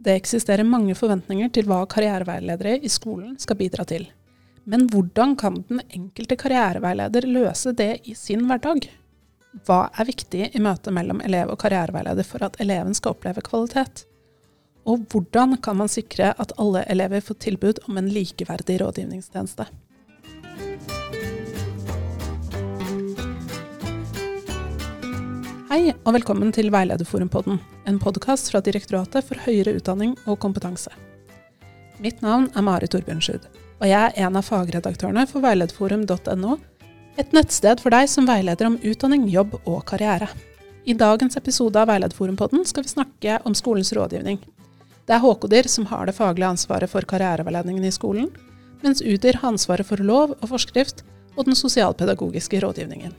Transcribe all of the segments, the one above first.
Det eksisterer mange forventninger til hva karriereveiledere i skolen skal bidra til. Men hvordan kan den enkelte karriereveileder løse det i sin hverdag? Hva er viktig i møtet mellom elev og karriereveileder for at eleven skal oppleve kvalitet? Og hvordan kan man sikre at alle elever får tilbud om en likeverdig rådgivningstjeneste? Hei, og velkommen til Veilederforumpodden, en podkast fra Direktoratet for høyere utdanning og kompetanse. Mitt navn er Mari Torbjørnsrud, og jeg er en av fagredaktørene for veilederforum.no, et nettsted for deg som veileder om utdanning, jobb og karriere. I dagens episode av Veilederforumpodden skal vi snakke om skolens rådgivning. Det er HKDIR som har det faglige ansvaret for karriereveiledningen i skolen, mens UDIR har ansvaret for lov og forskrift og den sosialpedagogiske rådgivningen.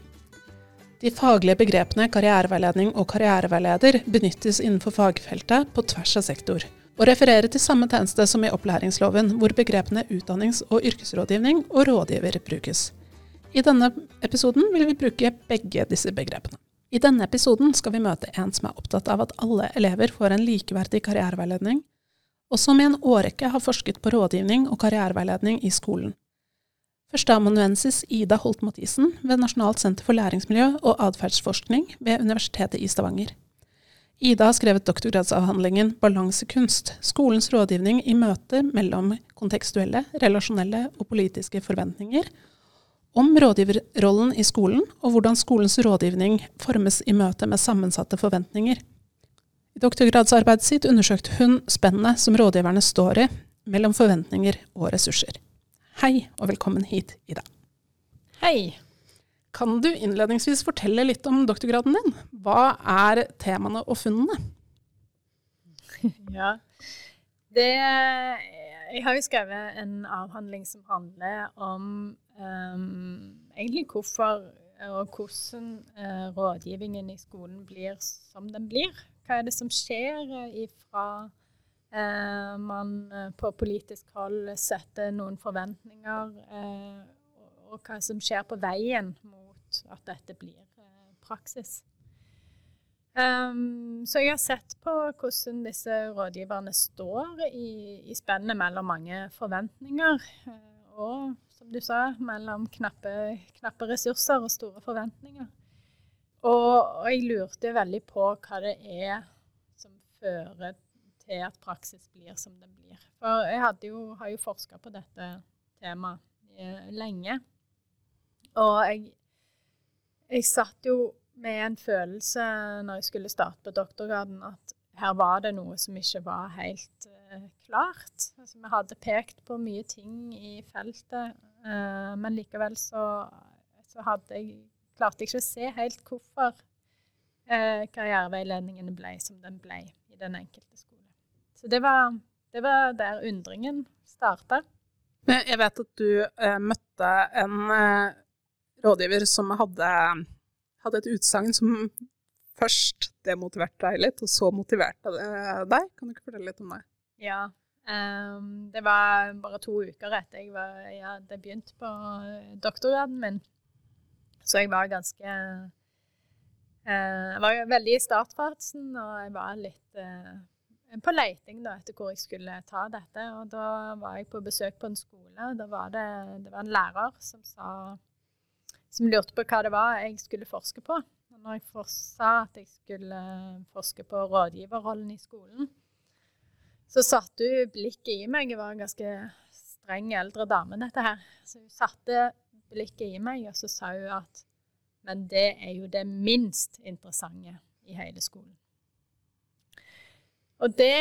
De faglige begrepene karriereveiledning og karriereveileder benyttes innenfor fagfeltet på tvers av sektor, og refererer til samme tjeneste som i opplæringsloven, hvor begrepene utdannings- og yrkesrådgivning og rådgiver brukes. I denne episoden vil vi bruke begge disse begrepene. I denne episoden skal vi møte en som er opptatt av at alle elever får en likeverdig karriereveiledning, og som i en årrekke har forsket på rådgivning og karriereveiledning i skolen. Førsteamanuensis Ida Holt Mathisen ved Nasjonalt senter for læringsmiljø og atferdsforskning ved Universitetet i Stavanger. Ida har skrevet doktorgradsavhandlingen 'Balansekunst skolens rådgivning i møte mellom kontekstuelle, relasjonelle og politiske forventninger', om rådgiverrollen i skolen, og hvordan skolens rådgivning formes i møte med sammensatte forventninger. I doktorgradsarbeidet sitt undersøkte hun spennet som rådgiverne står i mellom forventninger og ressurser. Hei, og velkommen hit, Ida. Hei. Kan du innledningsvis fortelle litt om doktorgraden din? Hva er temaene og funnene? Ja, det Jeg har jo skrevet en avhandling som handler om um, egentlig hvorfor og hvordan uh, rådgivningen i skolen blir som den blir. Hva er det som skjer ifra Eh, man eh, på politisk hold setter noen forventninger, eh, og hva som skjer på veien mot at dette blir praksis. Um, så jeg har sett på hvordan disse rådgiverne står i, i spennet mellom mange forventninger, og som du sa, mellom knappe, knappe ressurser og store forventninger. Og, og, jeg lurte veldig på hva det er som fører til at praksis blir som den blir. For jeg jo, har jo forska på dette temaet eh, lenge. Og jeg, jeg satt jo med en følelse når jeg skulle starte på doktorgraden, at her var det noe som ikke var helt uh, klart. Altså, vi hadde pekt på mye ting i feltet, uh, men likevel så, så jeg, klarte jeg ikke å se helt hvorfor uh, karriereveiledningen ble som den ble i den enkelte skolen. Så det var, det var der undringen starta. Jeg vet at du eh, møtte en eh, rådgiver som hadde, hadde et utsagn som først demotiverte deg litt, og så motiverte deg. Kan du ikke fortelle litt om det? Ja. Um, det var bare to uker etter jeg, var, jeg hadde begynt på doktorgraden min. Så jeg var ganske uh, Jeg var veldig i startfasen, og jeg var litt uh, på leiting da, etter hvor jeg skulle ta dette. Og da var jeg på besøk på en skole, og da var det, det var en lærer som, sa, som lurte på hva det var jeg skulle forske på. Og når jeg sa at jeg skulle forske på rådgiverrollen i skolen, så satte hun blikket i meg. Jeg var en ganske streng eldre dame, dette her. Så hun satte blikket i meg, og så sa hun at men det er jo det minst interessante i hele skolen. Og det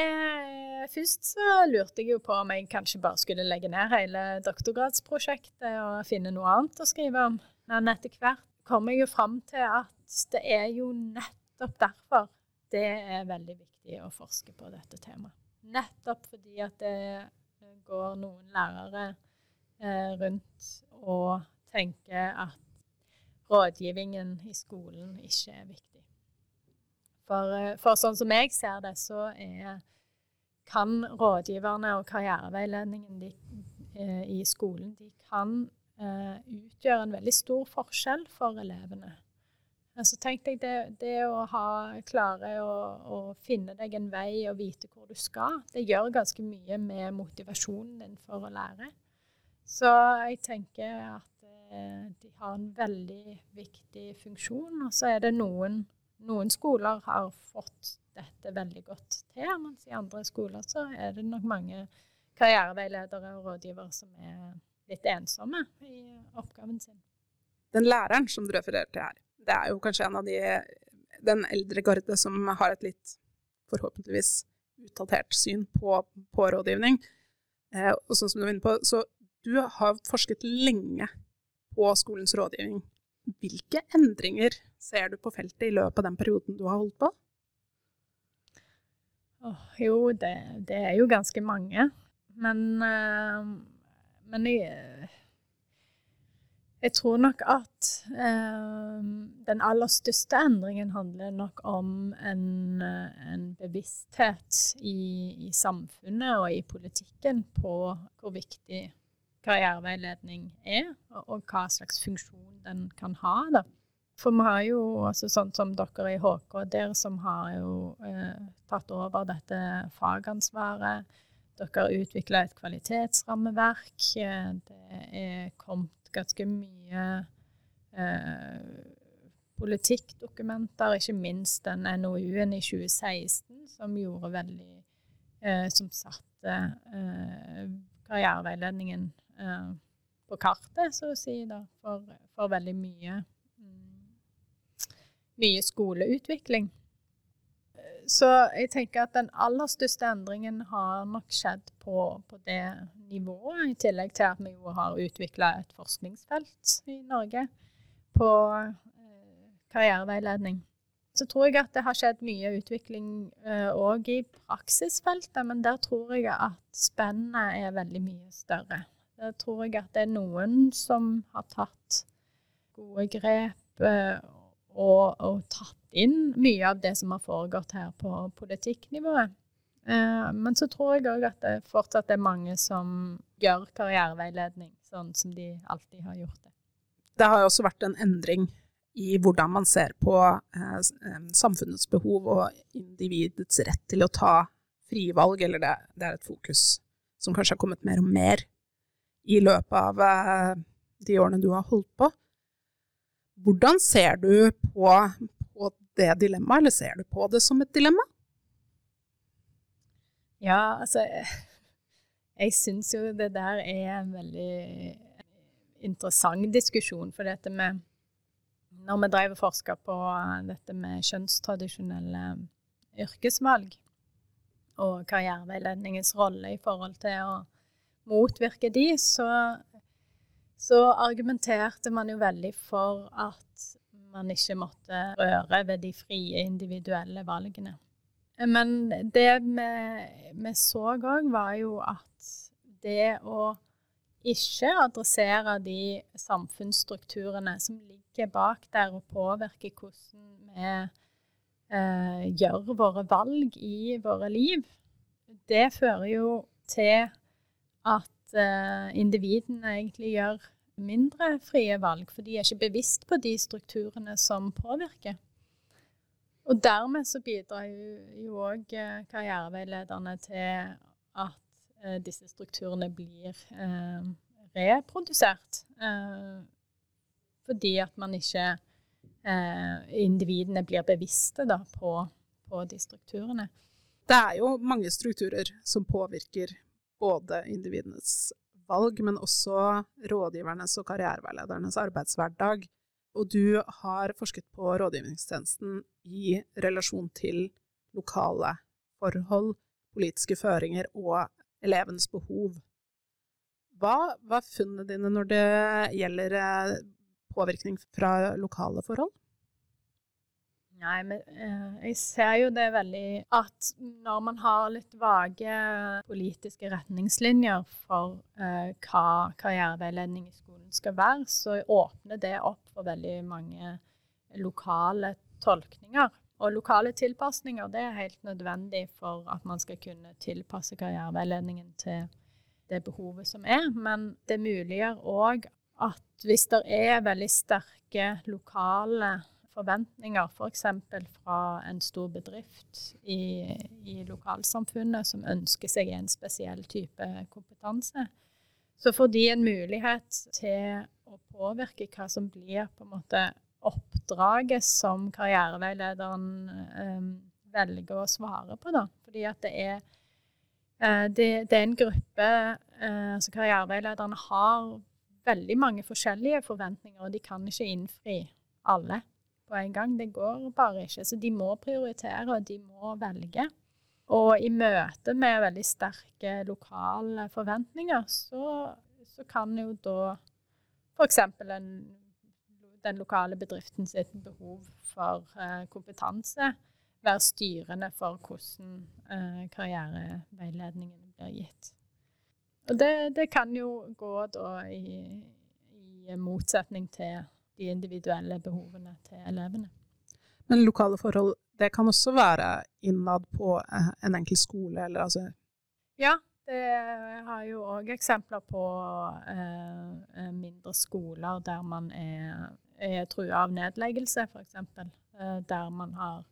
Først så lurte jeg jo på om jeg kanskje bare skulle legge ned hele doktorgradsprosjektet og finne noe annet å skrive om. Men etter hvert kom jeg jo fram til at det er jo nettopp derfor det er veldig viktig å forske på dette temaet. Nettopp fordi at det går noen lærere eh, rundt og tenker at rådgivningen i skolen ikke er viktig. For, eh, for, sånn som jeg ser det, så er, kan rådgiverne og karriereveiledningen de, eh, i skolen de kan eh, utgjøre en veldig stor forskjell for elevene. Så tenkte jeg det, det å ha, klare å, å, finne deg en vei og vite hvor du skal, det gjør ganske mye med motivasjonen din for å lære. Så jeg tenker at eh, de har en veldig viktig funksjon. Og så er det noen, noen skoler har fått dette veldig godt til, mens i andre skoler så er det nok mange karriereveiledere og rådgivere som er litt ensomme i oppgaven sin. Den læreren som du refererer til her, det er jo kanskje en av de den eldre garde som har et litt forhåpentligvis utdatert syn på, på rådgivning. Eh, og sånn som du var inne på, så du har forsket lenge på skolens rådgivning. Hvilke endringer ser du på feltet i løpet av den perioden du har holdt på? Oh, jo, det, det, er jo ganske mange. Men, uh, men jeg, jeg tror nok at uh, den aller største endringen handler nok om en, en bevissthet i, i, samfunnet og i politikken på hvor viktig karriereveiledning er, og, og hva slags funksjon den kan ha. Da. For vi har jo, altså sånn som dere i HK, dere som har jo eh, tatt over dette fagansvaret. Dere har utvikla et kvalitetsrammeverk. Det er kommet ganske mye eh, politikkdokumenter, ikke minst den NOU-en i 2016 som gjorde veldig eh, Som satte eh, karriereveiledningen eh, på kartet, så å si, da, for, for veldig mye, mye skoleutvikling. Så jeg tenker at den aller største endringen har nok skjedd på, på det nivået, i tillegg til at vi jo har utvikla et forskningsfelt i Norge på eh, karriereveiledning. Så tror jeg at det har skjedd mye utvikling òg eh, i praksisfeltet, men der tror jeg at spennet er veldig mye større. Der tror jeg at det er noen som har tatt gode grep eh, og, og tatt inn mye av det som har foregått her på politikknivået. Eh, men så tror jeg òg at det fortsatt er mange som gjør karriereveiledning sånn som de alltid har gjort det. Det har også vært en endring i hvordan man ser på eh, eh samfunnets behov og individets rett til å ta frie valg, eller det, det, er et fokus som kanskje har kommet mer og mer i løpet av de årene du har holdt på. Hvordan ser du på, det dilemmaet, eller ser du på det som et dilemma? Ja, altså Jeg syns jo det der er en veldig interessant diskusjon. For dette med Når vi drev og forska på dette med kjønnstradisjonelle yrkesvalg og karriereveiledningens rolle i forhold til å motvirke de, så, så argumenterte man jo veldig for at man ikke måtte røre ved de frie, individuelle valgene. Men det vi, vi så òg, var jo at det å ikke adressere de samfunnsstrukturene som ligger bak der og påvirker hvordan vi eh, gjør våre valg i våre liv, det fører jo til at eh, individene egentlig gjør mindre frie valg, for de er ikke bevisst på de strukturene som påvirker. Og dermed så bidrar jo òg eh, karriereveilederne til at eh, disse strukturene blir eh, reprodusert. Eh, fordi at man ikke eh, Individene blir bevisste da, på, på de strukturene. Det er jo mange strukturer som påvirker både individenes valg, men også rådgivernes og karriereveiledernes arbeidshverdag. Og du har forsket på rådgivningstjenesten i relasjon til lokale forhold, politiske føringer og elevens behov. Hva var funnene dine når det gjelder eh, påvirkning fra lokale forhold? Nei, men eh, jeg ser jo det veldig at når man har litt vage politiske retningslinjer for uh, hva karriereveiledning i skolen skal være, så åpner det opp for veldig mange lokale tolkninger. Og lokale tilpasninger det er helt nødvendig for at man skal kunne tilpasse karriereveiledningen til det behovet som er. Men det muliggjør òg at hvis det er veldig sterke lokale forventninger, f.eks. For fra en stor bedrift i, i, lokalsamfunnet som ønsker seg en spesiell type kompetanse, så får de en mulighet til å påvirke hva som blir på en måte oppdraget som karriereveilederen eh, velger å svare på. Da. Fordi at det er, eh, det, det er en gruppe eh, altså Karriereveilederne har veldig mange forskjellige forventninger, og de kan ikke innfri alle på en gang. Det går bare ikke. Så de må prioritere, og de må velge. Og i møte med veldig sterke lokale forventninger, så, så kan jo da f.eks. den lokale bedriften sitt behov for eh, kompetanse være styrende for hvordan eh, karriereveiledningen blir gitt. Og det, det kan jo gå da i, i motsetning til de individuelle behovene til elevene. Men lokale forhold, det kan også være innad på eh, en enkelt skole, eller altså Ja, det har jo òg eksempler på eh, mindre skoler der man er, er trua av nedleggelse, f.eks. Eh, der man har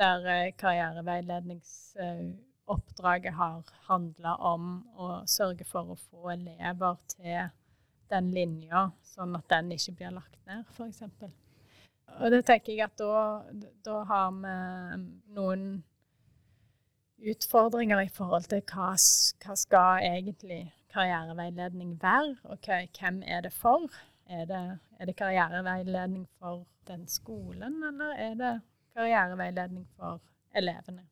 Der eh, karriereveilednings eh, oppdraget har handla om å sørge for å få elever til den linja, sånn at den ikke blir lagt ned, f.eks. Og det tenker jeg at da, da har vi noen utfordringer i forhold til hva, hva skal egentlig karriereveiledning være, og hvem er det for? Er det, er det karriereveiledning for den skolen, eller er det karriereveiledning for elevene?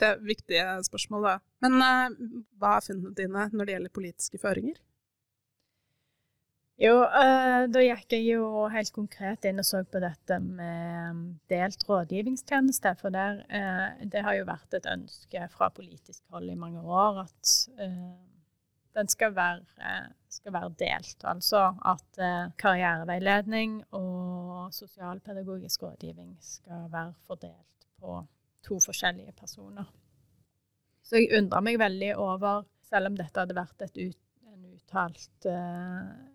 Det er viktige spørsmål, da. Men uh, hva er funnene dine når det gjelder politiske føringer? Jo, uh, da gikk jeg jo helt konkret inn og så på dette med delt rådgivningstjeneste. For der, uh, det har jo vært et ønske fra politisk hold i mange år at den skal være, skal være, delt. Altså at karriereveiledning og sosialpedagogisk rådgivning skal være fordelt på to forskjellige personer. Så jeg undra meg veldig over, selv om dette hadde vært et ut, en uttalt uh,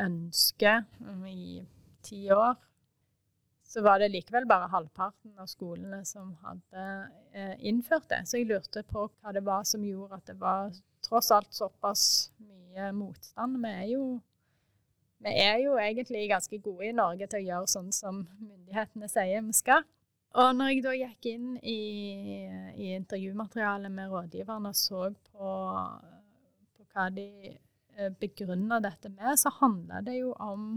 ønske i ti år, så var det likevel bare halvparten av skolene som hadde uh, innført det. Så jeg lurte på hva det var som gjorde at det var tross alt såpass mye motstand. Vi er jo vi er jo egentlig ganske gode i Norge til å gjøre sånn som myndighetene sier vi skal. Og når jeg da gikk inn i, i intervjumaterialet med rådgiverne og så på, på hva de eh, begrunna dette med, så handla det jo om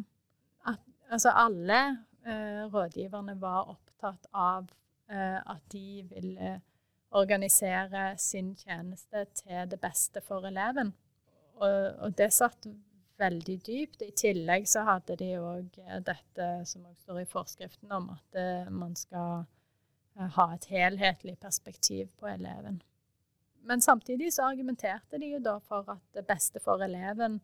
at altså alle eh, rådgiverne var opptatt av eh, at de ville organisere sin tjeneste til det beste for eleven. Og, og det satt veldig dypt. I tillegg så hadde de òg eh, dette som også står i forskriften om at uh, man skal ha et helhetlig perspektiv på eleven. Men samtidig så argumenterte de jo da for at det beste for eleven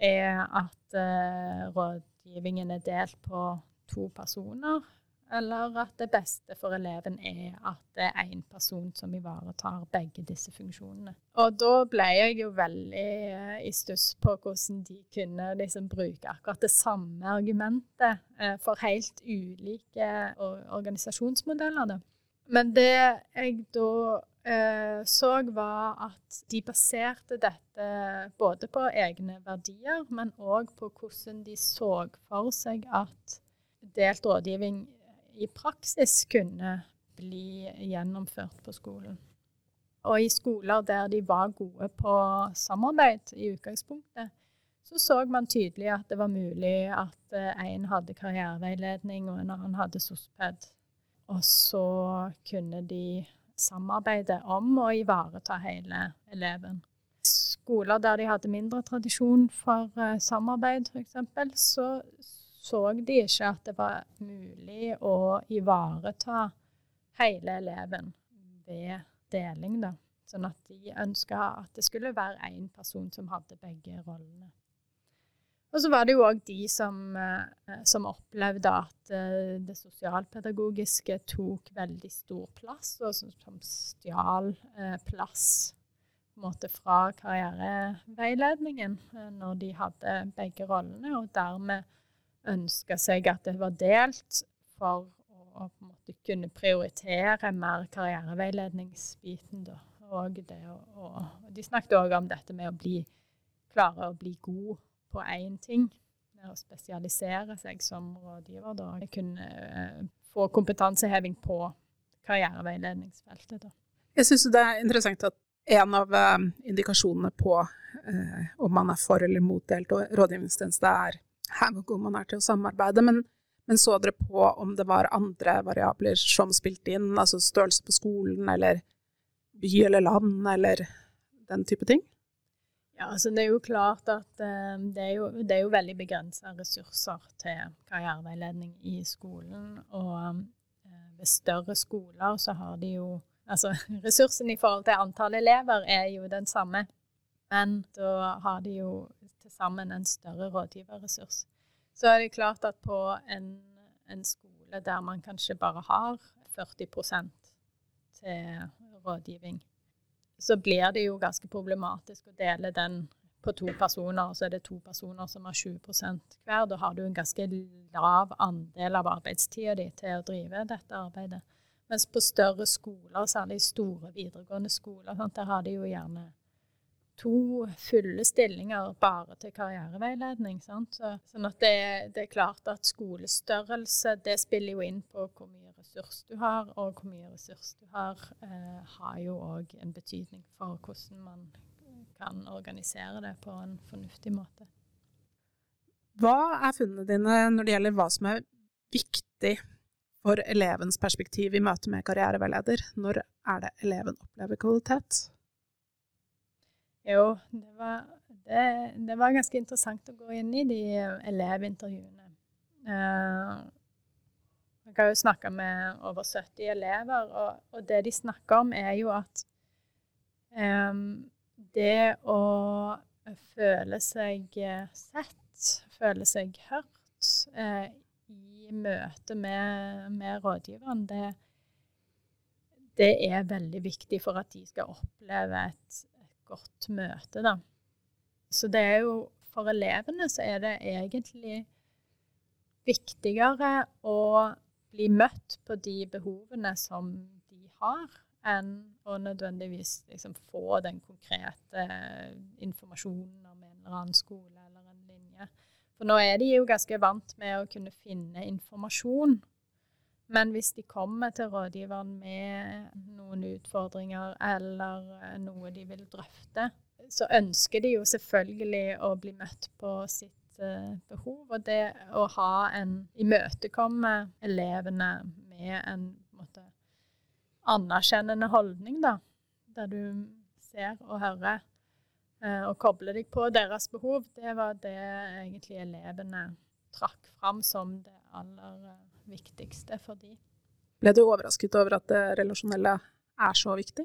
er at eh, rådgivningen er delt på to personer eller at det beste for eleven er at det er én person som ivaretar begge disse funksjonene. Og da ble jeg jo veldig eh, i stuss på hvordan de kunne liksom bruke akkurat det samme argumentet eh, for helt ulike organisasjonsmodeller. Da. Men det jeg da eh, så, var at de baserte dette både på egne verdier, men òg på hvordan de så for seg at delt rådgivning i praksis kunne bli gjennomført på skolen. Og i skoler der de var gode på samarbeid i utgangspunktet, så så man tydelig at det var mulig at én eh, hadde karriereveiledning og en annen hadde SOSPED. Og så kunne de samarbeide om å ivareta hele eleven. Skoler der de hadde mindre tradisjon for uh, samarbeid, f.eks., så så de ikke at det var mulig å ivareta hele eleven ved deling, da. Sånn at de ønska at det skulle være én person som hadde begge rollene. Og så var det jo òg de som, eh, som, opplevde at eh, det sosialpedagogiske tok veldig stor plass, og som, som stjal eh, plass måte fra karriereveiledningen når de hadde begge rollene, og dermed ønska seg at det var delt for å måte kunne prioritere mer karriereveiledningsbiten. da. Og det å, og de snakket òg om dette med å bli, klare å bli god på én ting. Å spesialisere seg som rådgiver. da. Kunne uh, få kompetanseheving på karriereveiledningsfeltet. da. Jeg syns det er interessant at en av uh, indikasjonene på eh, om man er for eller mot delt rådgivningstjeneste, er hvor god man er til å samarbeide. Men, men, så dere på om det var andre variabler som spilte inn, altså størrelse på skolen eller by eller land eller den type ting? Ja, altså Det er jo klart at uh, det, er jo, det, er jo, veldig begrensa ressurser til karriereveiledning i skolen. Og um, ved større skoler så har de jo Altså ressursen i forhold til antall elever er jo den samme, men da har de jo til sammen en større rådgiverressurs. Så er det klart at på en, en skole der man kanskje bare har 40% til rådgivning, så blir det jo ganske problematisk å dele den på to personer, og så er det to personer som har 20% hver. Da har du en ganske lav andel av arbeidstida di til å drive dette arbeidet. Mens på større skoler, særlig store videregående skoler, sant, der har de jo gjerne to fulle stillinger bare til karriereveiledning. Så, sånn at det, det, er klart at skolestørrelse det spiller jo inn på hvor mye ressurs du har, og hvor mye ressurs du har, eh, har jo òg en betydning for hvordan man kan organisere det på en fornuftig måte. Hva er funnene dine når det gjelder hva som er viktig for elevens perspektiv i møte med karriereveileder? Når er det eleven opplever kvalitet? Jo, det var, det, det var ganske interessant å gå inn i de elevintervjuene. Uh, jeg har jo snakka med over 70 elever, og, og, det de snakker om, er jo at um, det å føle seg eh, sett, føle seg hørt uh, i møte med, med rådgiveren, det, det, er veldig viktig for at de skal oppleve et godt møte. Da. Så det er jo For elevene så er det egentlig viktigere å bli møtt på de behovene som de har, enn å nødvendigvis liksom, få den konkrete informasjonen om en eller annen skole eller en linje. For nå er de jo ganske vant med å kunne finne informasjon. Men hvis de kommer til rådgiveren med noen utfordringer eller noe de vil drøfte, så ønsker de jo selvfølgelig å bli møtt på sitt uh, behov. Og det å ha en imøtekomme elevene med en måte, anerkjennende holdning, da. Der du ser og hører eh, og kobler deg på deres behov. Det var det egentlig elevene trakk fram som det aller eh, viktigste for dem. Ble du overrasket over at det relasjonelle er så viktig?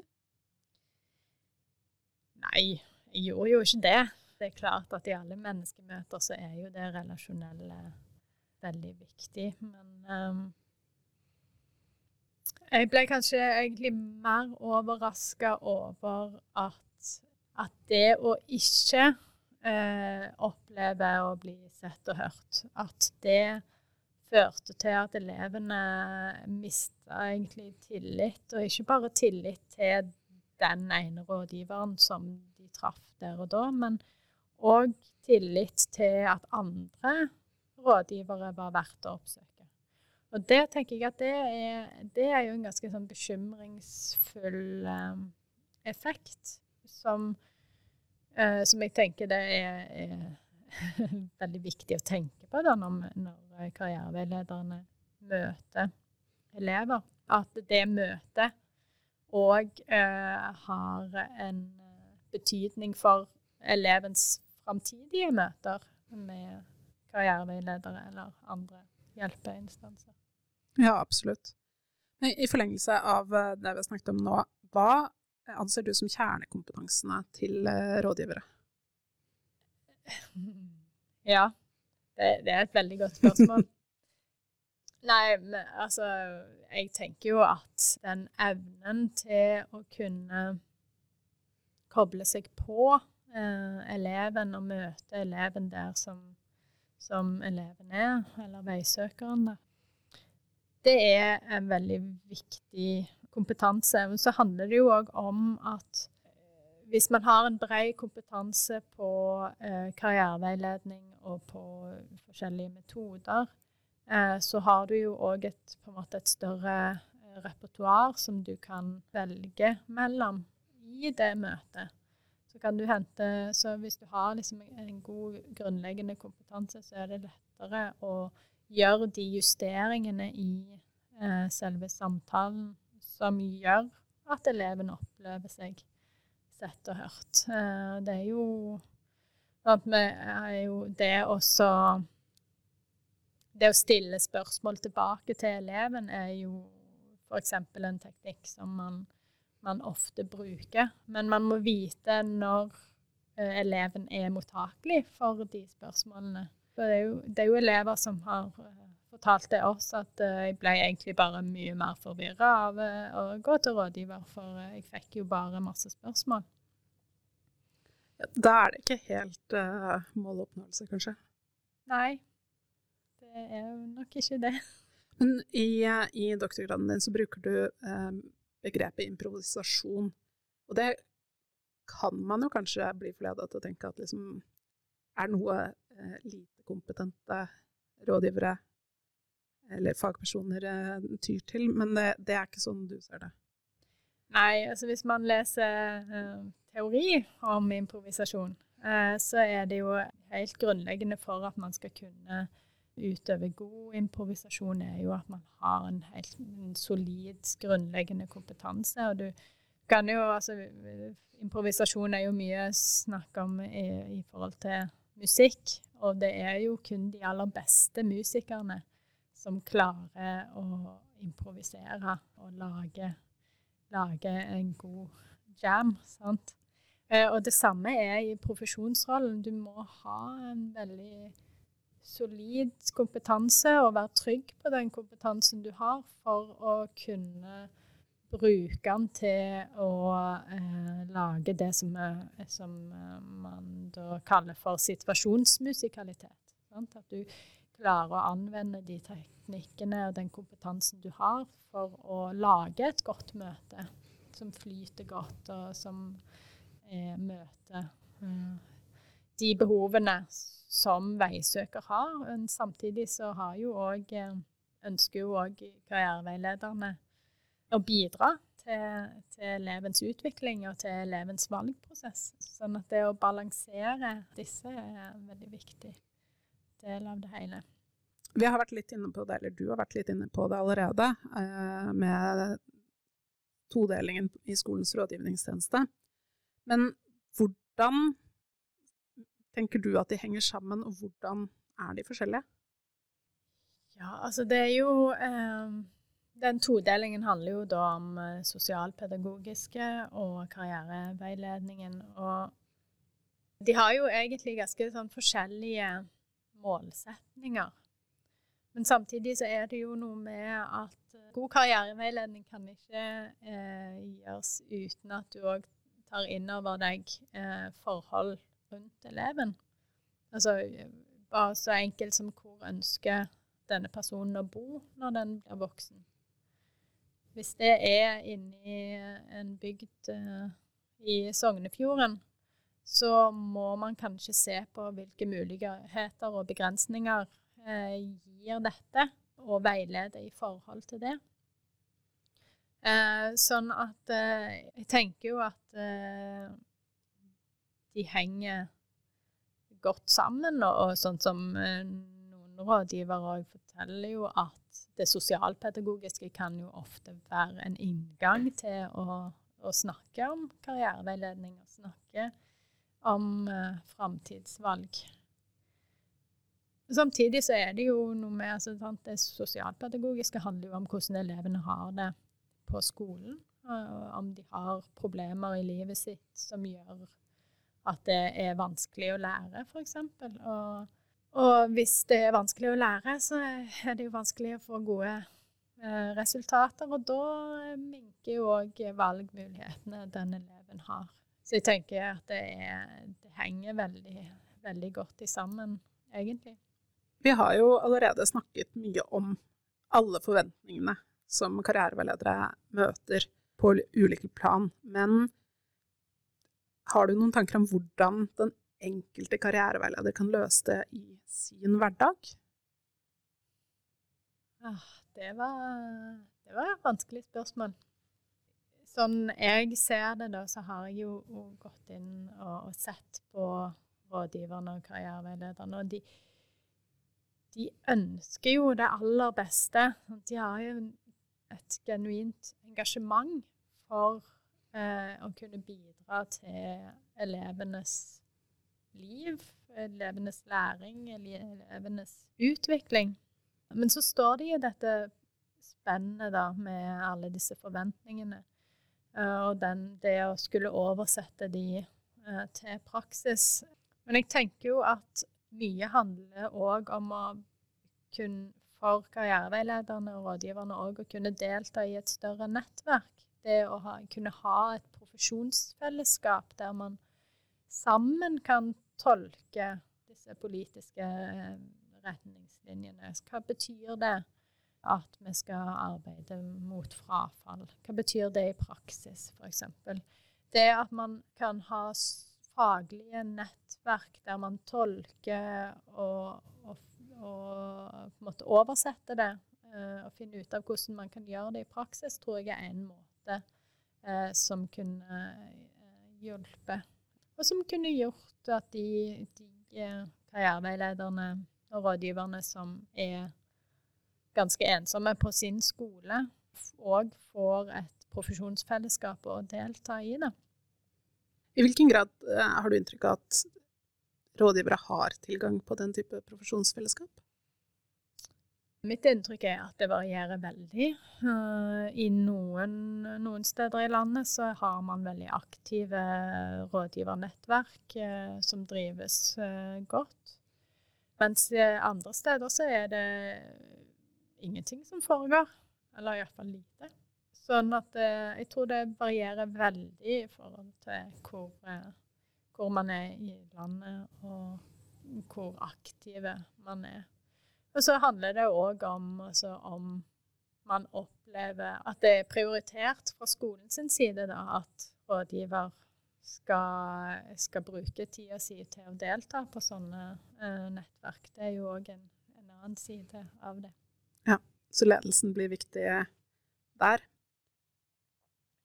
Nei, jeg gjorde jo ikke det. Det er klart at i alle menneskemøter så er jo det relasjonelle veldig viktig. Men um, jeg ble kanskje egentlig mer overraska over at, at, det å ikke eh, oppleve å bli sett og hørt, at det førte til at elevene mista egentlig tillit. Og ikke bare tillit til den ene rådgiveren som de traff der og da, men òg tillit til at andre rådgivere var verdt å oppsøke. Og det tenker jeg at det er, det er jo en ganske sånn bekymringsfull um, effekt som, uh, som, jeg tenker det er, er veldig viktig å tenke på da, når, når karriereveilederne møter elever. At det møtet òg eh, har en betydning for elevens framtidige møter med karriereveiledere eller andre hjelpeinstanser. Ja, absolutt. I forlengelse av eh, det vi har snakket om nå, hva anser du som kjernekompetansene til eh, rådgivere? Ja, det, det er et veldig godt spørsmål. Nei, men altså Jeg tenker jo at den evnen til å kunne koble seg på eh, eleven og møte eleven der som, som eleven er, eller veisøkeren, da det er en veldig viktig kompetanse. Men så handler det jo òg om at hvis man har en bred kompetanse på eh, karriereveiledning og på forskjellige metoder, eh, så har du jo òg et, et, større eh, repertoar som du kan velge mellom i det møtet. Så kan du hente Så hvis du har liksom en god grunnleggende kompetanse, så er det lettere å gjøre de justeringene i selve samtalen som gjør at eleven opplever seg sett og hørt. Eh, det er jo det også Det å stille spørsmål tilbake til eleven er jo f.eks. en teknikk som man, man, ofte bruker. Men man må vite når eh, eleven er mottakelig for de spørsmålene. For det er jo, det er jo elever som har eh, fortalte oss at uh, jeg ble egentlig bare mye mer forvirra av uh, å gå til rådgiver, for uh, jeg fikk jo bare masse spørsmål. Da er det ikke helt måloppnåelse, kanskje? Nei, det er nok ikke det. Men i, i doktorgraden din så bruker du begrepet improvisasjon. Og det kan man jo kanskje bli forleda til å tenke at liksom er noe lite kompetente rådgivere eller fagpersoner eh, tyr til, men det, det, er ikke sånn du ser det. Nei, altså hvis man leser uh, teori om improvisasjon, uh, så er det jo helt grunnleggende for at man skal kunne utøve god improvisasjon, er jo at man har en helt en solid, grunnleggende kompetanse. Og du kan jo altså Improvisasjon er jo mye snakk om i, i forhold til musikk, og det er jo kun de aller beste musikerne som klarer å improvisere og lage, lage en god jam. sant? Eh, og det samme er i profesjonsrollen. Du må ha en veldig solid kompetanse og være trygg på den kompetansen du har, for å kunne bruke den til å eh, lage det som, er, som, eh, man da kaller for situasjonsmusikalitet. Sant? At du klarer å anvende de teknikkene og den kompetansen du har, for å lage et godt møte som flyter godt, og som eh, møter mm. de behovene som veisøker har. Men samtidig så har jo òg eh, ønsker jo òg karriereveilederne å bidra til, til, elevens utvikling og til elevens valgprosess. Sånn at det å balansere disse er veldig viktig del av det hele. Vi har vært litt inne på det, eller du har vært litt inne på det allerede, eh, med todelingen i skolens rådgivningstjeneste. Men hvordan tenker du at de henger sammen, og hvordan er de forskjellige? Ja, altså det er jo eh, Den todelingen handler jo da om eh, sosialpedagogiske og karriereveiledningen. Og de har jo egentlig ganske sånn forskjellige målsetninger. Men samtidig så er det jo noe med at eh, god karriereveiledning kan ikke eh, gjøres uten at du òg tar inn over deg eh, forhold rundt eleven. Altså bare så enkelt som hvor ønsker denne personen å bo når den blir voksen. Hvis det er inni en bygd eh, i Sognefjorden, så må man kanskje se på hvilke muligheter og begrensninger eh, gir dette, og veilede i forhold til det. Eh, sånn at eh, jeg tenker jo at eh, de henger godt sammen, og, og sånn som eh, noen rådgivere forteller jo at det sosialpedagogiske kan jo ofte være en inngang til å, å snakke om karriereveiledning og snakke om eh, framtidsvalg. Samtidig så er det jo noe med altså, sant, Det sosialpedagogiske handler jo om hvordan elevene har det på skolen. Om de har problemer i livet sitt som gjør at det er vanskelig å lære, f.eks. Og, og hvis det er vanskelig å lære, så er det jo vanskelig å få gode eh, resultater. Og da minker jo òg valgmulighetene den eleven har. Så jeg tenker at det, er, det henger veldig, veldig godt sammen, egentlig. Vi har jo allerede snakket mye om alle forventningene som karriereveiledere møter på ulike plan, men har du noen tanker om hvordan den enkelte karriereveileder kan løse det i sin hverdag? Ah, det, var, det var et vanskelig spørsmål. Sånn jeg ser det, da, så har jeg jo gått inn og, og sett på rådgiverne og karriereveilederne. Og de, de, ønsker jo det aller beste. De har jo et genuint engasjement for eh, å kunne bidra til elevenes liv, elevenes læring, elevenes utvikling. Men så står det i dette spennet da, med alle disse forventningene. Eh, og den, det å skulle oversette de uh, til praksis. Men jeg tenker jo at mye handler òg om å kunne for karriereveilederne og rådgiverne òg å kunne delta i et større nettverk. Det å ha, kunne ha et profesjonsfellesskap der man sammen kan tolke disse politiske eh, retningslinjene. Hva betyr det at vi skal arbeide mot frafall? Hva betyr det i praksis, f.eks.? Det at man kan ha faglige nettverk der man tolker og, og, og oversetter det uh, og finner ut av hvordan man kan gjøre det i praksis, tror jeg er en måte uh, som kunne hjulpe. Og som kunne gjort at de, de karriereveilederne og rådgiverne som er ganske ensomme på sin skole, òg får et profesjonsfellesskap å delta i det. I hvilken grad eh, har du inntrykk av at rådgivere har tilgang på den type profesjonsfellesskap? Mitt inntrykk er at det varierer veldig. Uh, I noen, noen, steder i landet så har man veldig aktive rådgivernettverk uh, som drives godt. Mens andre steder så er det ingenting som foregår. Eller iallfall lite. Sånn at eh, jeg tror det varierer veldig i forhold til hvor, eh, hvor man er i landet, og hvor aktive man er. Og så handler det òg om altså, om man opplever at det er prioritert fra skolen sin side, da, at rådgiver skal, skal bruke tida si til å delta på sånne uh, nettverk. Det er jo òg en, en, annen side av det. Ja, så ledelsen blir viktig der?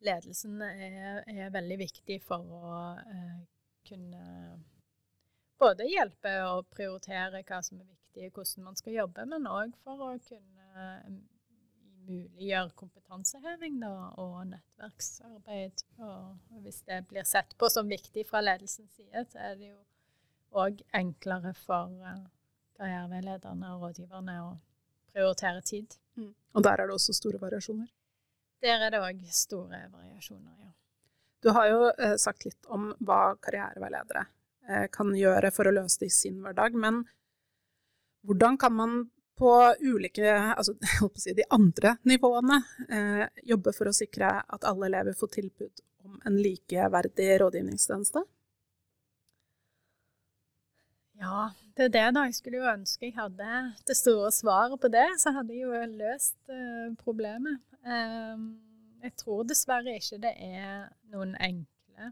ledelsen er, er, veldig viktig for å eh, kunne både hjelpe og prioritere hva som er viktig, hvordan man skal jobbe, men òg for å kunne eh, muliggjøre kompetanseheving da, og nettverksarbeid. Og hvis det blir sett på som viktig fra ledelsens side, så er det jo òg enklere for uh, karriereveilederne og rådgiverne å prioritere tid. Mm. Og der er det også store variasjoner? Der er det òg store variasjoner, ja. Du har jo eh, sagt litt om hva karriereveiledere eh, kan gjøre for å løse det i sin hverdag, men hvordan kan man på ulike, altså si de andre nivåene, eh, jobbe for å sikre at alle elever får tilbud om en likeverdig rådgivningstjeneste? Ja, det er det, da. Jeg skulle jo ønske jeg hadde det store svaret på det, så hadde jeg jo løst uh, problemet. Ehm, jeg tror dessverre ikke det er noen enkle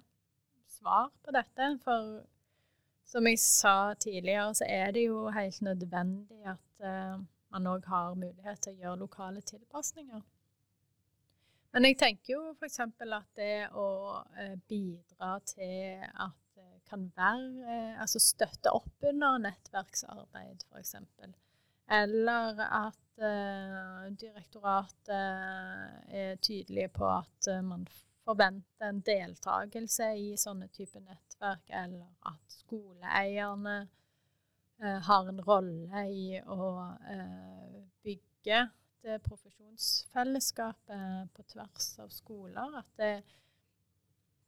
svar på dette. For som jeg sa tidligere, så er det jo helt nødvendig at uh, man òg har mulighet til å gjøre lokale tilpasninger. Men jeg tenker jo f.eks. at det å uh, bidra til at kan være uh, Altså støtte opp under nettverksarbeid, f.eks. Eller at uh, direktoratet er tydelige på at uh, man forventer en deltakelse i sånne typer nettverk, eller at skoleeierne uh, har en rolle i å bygge det profesjonsfellesskapet på tvers av skoler. At det,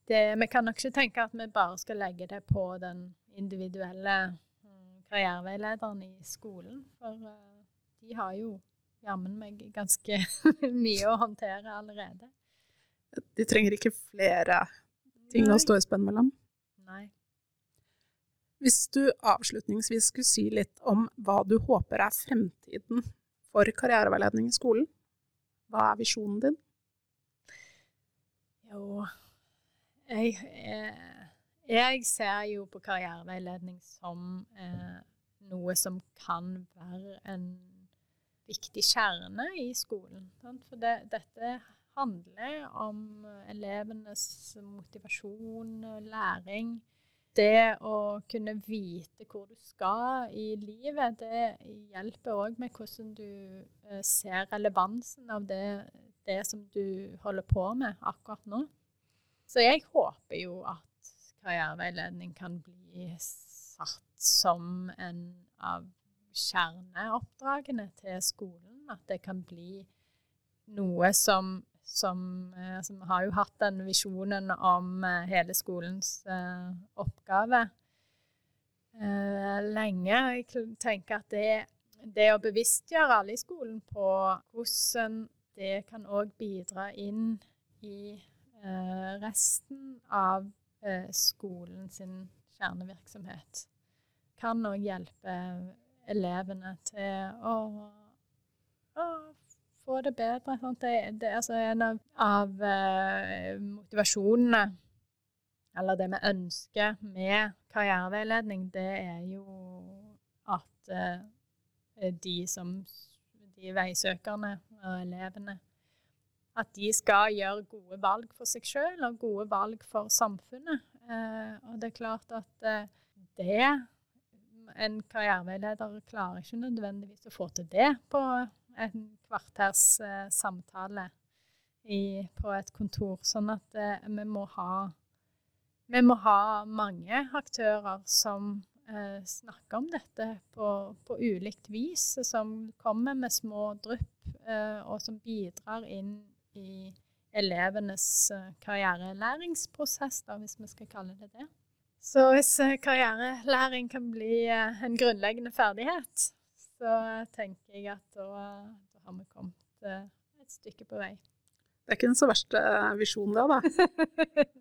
det, vi kan nok ikke tenke at vi bare skal legge det på den individuelle karriereveilederen i skolen. For uh, de har jo jammen meg ganske mye å håndtere allerede. De trenger ikke flere ting Nei. å stå i spenn mellom? Nei. Hvis du avslutningsvis skulle si litt om hva du håper er fremtiden for karriereveiledning i skolen? Hva er visjonen din? Jo, jeg, eh, jeg ser jo på karriereveiledning som eh, noe som kan være en viktig kjerne i skolen. Sant? For det, dette handler om elevenes motivasjon, og læring. Det å kunne vite hvor du skal i livet, det hjelper òg med hvordan du eh, ser relevansen av det, det som du holder på med akkurat nå. Så jeg håper jo at karriereveiledning kan bli satt som en av kjerneoppdragene til skolen. At det kan bli noe som som, altså, vi har jo hatt den visjonen om eh, hele skolens uh, oppgave uh, lenge. Jeg tenker at det, det, å bevisstgjøre alle i skolen på hvordan det kan òg bidra inn i resten av skolen sin kjernevirksomhet, kan òg hjelpe elevene til å, å få det bedre. Det, det, er altså en av, av uh, motivasjonene, eller det vi ønsker med karriereveiledning, det er jo at de som de veisøkerne og elevene at de skal gjøre gode valg for seg sjøl og gode valg for samfunnet. Uh, og det er klart at det En karriereveileder klarer ikke nødvendigvis å få til det på en kvarters eh, samtale i, på et kontor. Sånn at eh, vi, må ha, vi må ha mange aktører som eh, snakker om dette på, på, ulikt vis, som kommer med små drypp, eh, og som bidrar inn i elevenes eh, karrierelæringsprosess, da, hvis vi skal kalle det det. Så hvis eh, karrierelæring kan bli en grunnleggende ferdighet, så tenker jeg at da, da har vi kommet eh, et stykke på vei. Det er ikke den så verste eh, visjonen, det, da.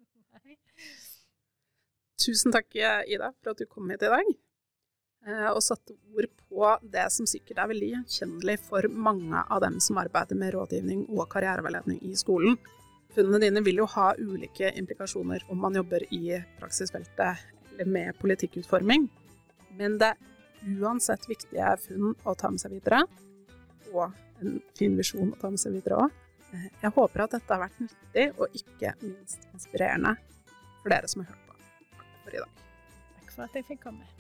Tusen takk, Ida, for at du kom hit i dag. Eh, og satte ord på det som sikkert er veldig gjenkjennelig for mange av dem som arbeider med rådgivning og karriereveiledning i skolen. Funnene dine vil jo ha ulike implikasjoner om man jobber i praksisfeltet eller med politikkutforming. Men det er uansett viktige funn å ta med seg videre, og en fin visjon å ta med seg videre òg. Eh, jeg håper at dette har vært nyttig, og ikke minst inspirerende for dere som har hørt på. Takk for i dag. Takk for at jeg fikk komme.